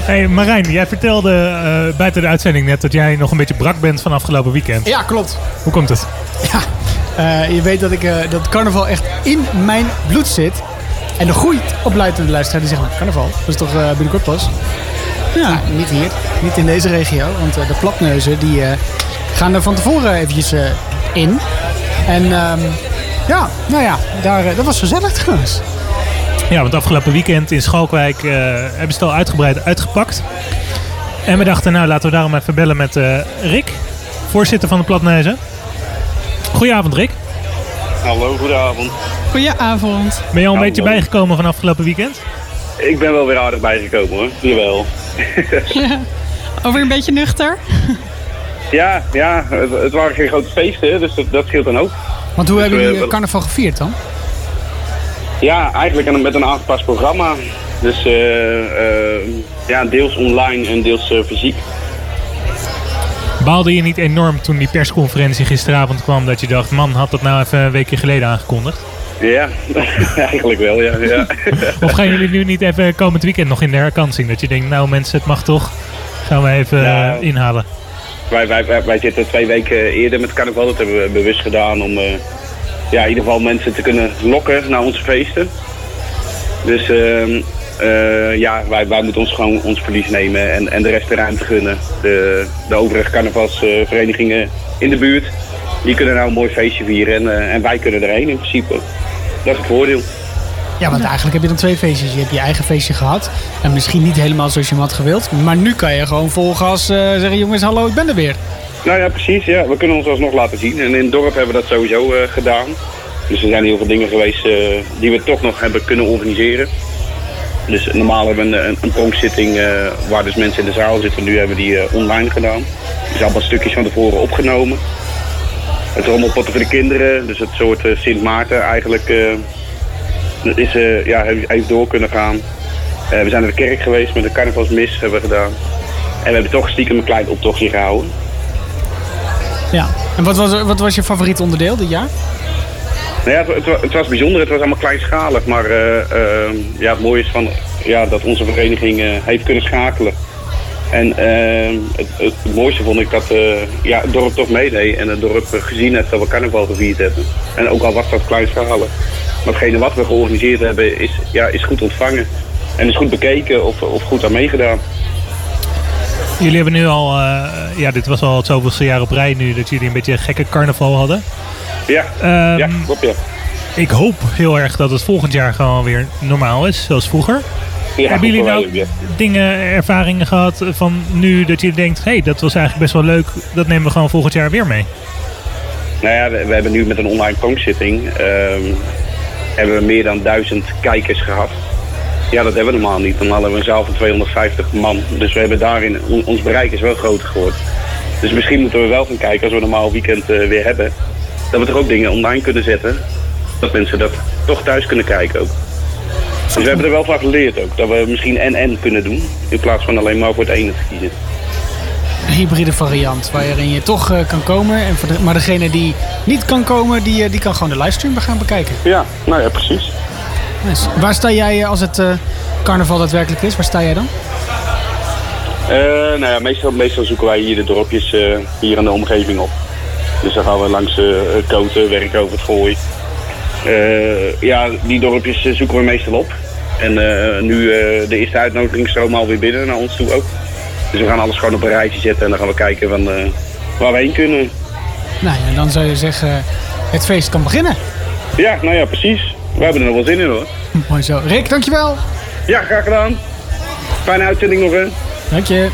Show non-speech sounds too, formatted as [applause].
Hey Marijn, jij vertelde uh, buiten de uitzending net dat jij nog een beetje brak bent van afgelopen weekend. Ja, klopt. Hoe komt het? Ja, uh, je weet dat, ik, uh, dat carnaval echt in mijn bloed zit. En de groeit opluidende luisteraar die zegt, nou, carnaval, dat is toch binnenkort pas? Ja, niet hier. Niet in deze regio. Want de platneuzen die gaan er van tevoren eventjes in. En um, ja, nou ja, daar, dat was gezellig trouwens. Ja, want afgelopen weekend in Schalkwijk uh, hebben ze het al uitgebreid uitgepakt. En we dachten, nou laten we daarom even bellen met uh, Rick, voorzitter van de Platneuzen. Goedenavond Rick. Hallo, goedenavond. Goedenavond. Ben je al een beetje bijgekomen van afgelopen weekend? Ik ben wel weer aardig bijgekomen hoor, jawel. [laughs] ja. Over een beetje nuchter? [laughs] ja, ja het, het, waren geen grote feesten, dus dat, dat scheelt dan ook. Want hoe dus hebben jullie carnaval gevierd dan? Ja, eigenlijk met een aangepast programma. Dus uh, uh, ja, deels online en deels uh, fysiek. Baalde je niet enorm toen die persconferentie gisteravond kwam dat je dacht, man, had dat nou even een weekje geleden aangekondigd? Ja, [laughs] eigenlijk wel, ja. ja. [laughs] of gaan jullie nu niet even komend weekend nog in de herkansing? Dat je denkt, nou mensen, het mag toch. Gaan we even nou, inhalen. Wij, wij, wij, wij, zitten twee weken eerder met carnaval. Dat hebben we bewust gedaan om ja, in ieder geval mensen te kunnen lokken naar onze feesten. Dus uh, uh, ja, wij, wij moeten ons gewoon ons verlies nemen en, en de rest de ruimte gunnen. De, de overige carnavalsverenigingen in de buurt, die kunnen nou een mooi feestje vieren en, uh, en wij kunnen erheen in principe. Dat is het voordeel. Ja, want eigenlijk heb je dan twee feestjes. Je hebt je eigen feestje gehad. En misschien niet helemaal zoals je hem had gewild. Maar nu kan je gewoon vol gas uh, zeggen: jongens, hallo, ik ben er weer. Nou ja, precies. Ja. We kunnen ons alsnog laten zien. En in het dorp hebben we dat sowieso uh, gedaan. Dus er zijn heel veel dingen geweest uh, die we toch nog hebben kunnen organiseren. Dus normaal hebben we een, een, pronkszitting uh, waar dus mensen in de zaal zitten. Nu hebben we die online gedaan. Dus allemaal stukjes van tevoren opgenomen. Het rommelpotten voor de kinderen. Dus het soort Sint Maarten eigenlijk is, ja, heeft door kunnen gaan. we zijn naar de kerk geweest met de carnavalsmis hebben we gedaan. En we hebben toch stiekem een klein optochtje gehouden. Ja, en wat was, wat was je favoriet onderdeel dit jaar? Nou ja, het, het, was bijzonder. Het was allemaal kleinschalig. Maar uh, uh, ja, het mooie is van, ja, dat onze vereniging uh, heeft kunnen schakelen. En ehm, het, het, mooiste vond ik dat ja, het dorp toch meedeed. En het dorp gezien heeft dat we carnaval gevierd hebben. En ook al was dat kleinschalig. Maar hetgene wat we georganiseerd hebben is, ja, is goed ontvangen. En is goed bekeken of, of goed aan meegedaan. Jullie hebben nu al, uh, ja, dit was al het zoveelste jaar op rij nu dat jullie een beetje een gekke carnaval hadden. Ja, um, ja klopt ja. Ik hoop heel erg dat het volgend jaar gewoon weer normaal is, zoals vroeger. Ja, hebben jullie nou ja. dingen, ervaringen gehad van nu dat je denkt, hé, hey, dat was eigenlijk best wel leuk, dat nemen we gewoon volgend jaar weer mee? Nou ja, we, we hebben nu met een online pronkszitting, um, hebben we meer dan duizend kijkers gehad. Ja, dat hebben we normaal niet. Normaal hebben we een zaal van 250 man. Dus we hebben daarin, ons bereik is wel groter geworden. Dus misschien moeten we wel gaan kijken als we een normaal weekend uh, weer hebben. Dat we toch ook dingen online kunnen zetten. Dat mensen dat toch thuis kunnen kijken ook. Dus we hebben er wel van geleerd ook. Dat we misschien en-en kunnen doen. In plaats van alleen maar voor het ene te kiezen. Een hybride variant waarin je toch uh, kan komen. En de, maar degene die niet kan komen, die, uh, die kan gewoon de livestream gaan bekijken. Ja, nou ja, precies. Nice. Waar sta jij als het uh, carnaval daadwerkelijk is? Waar sta jij dan? Uh, nou ja, meestal, meestal zoeken wij hier de dorpjes uh, hier in de omgeving op. Dus dan gaan we langs uh, Koten, werken over het Gooi. ja, die dorpjes zoeken we meestal op. En nu de eerste uitnodiging stromen alweer binnen naar ons toe ook. Dus we gaan alles gewoon op een rijtje zetten en dan gaan we kijken van, waar we heen kunnen. Nou ja, dan zou je zeggen, het feest kan beginnen. Ja, nou ja, precies. We hebben er nog wel zin in hoor. [laughs] Mooi zo. Rick, dankjewel. Ja, graag gedaan. Fijne uitzending nog hè. Dank je.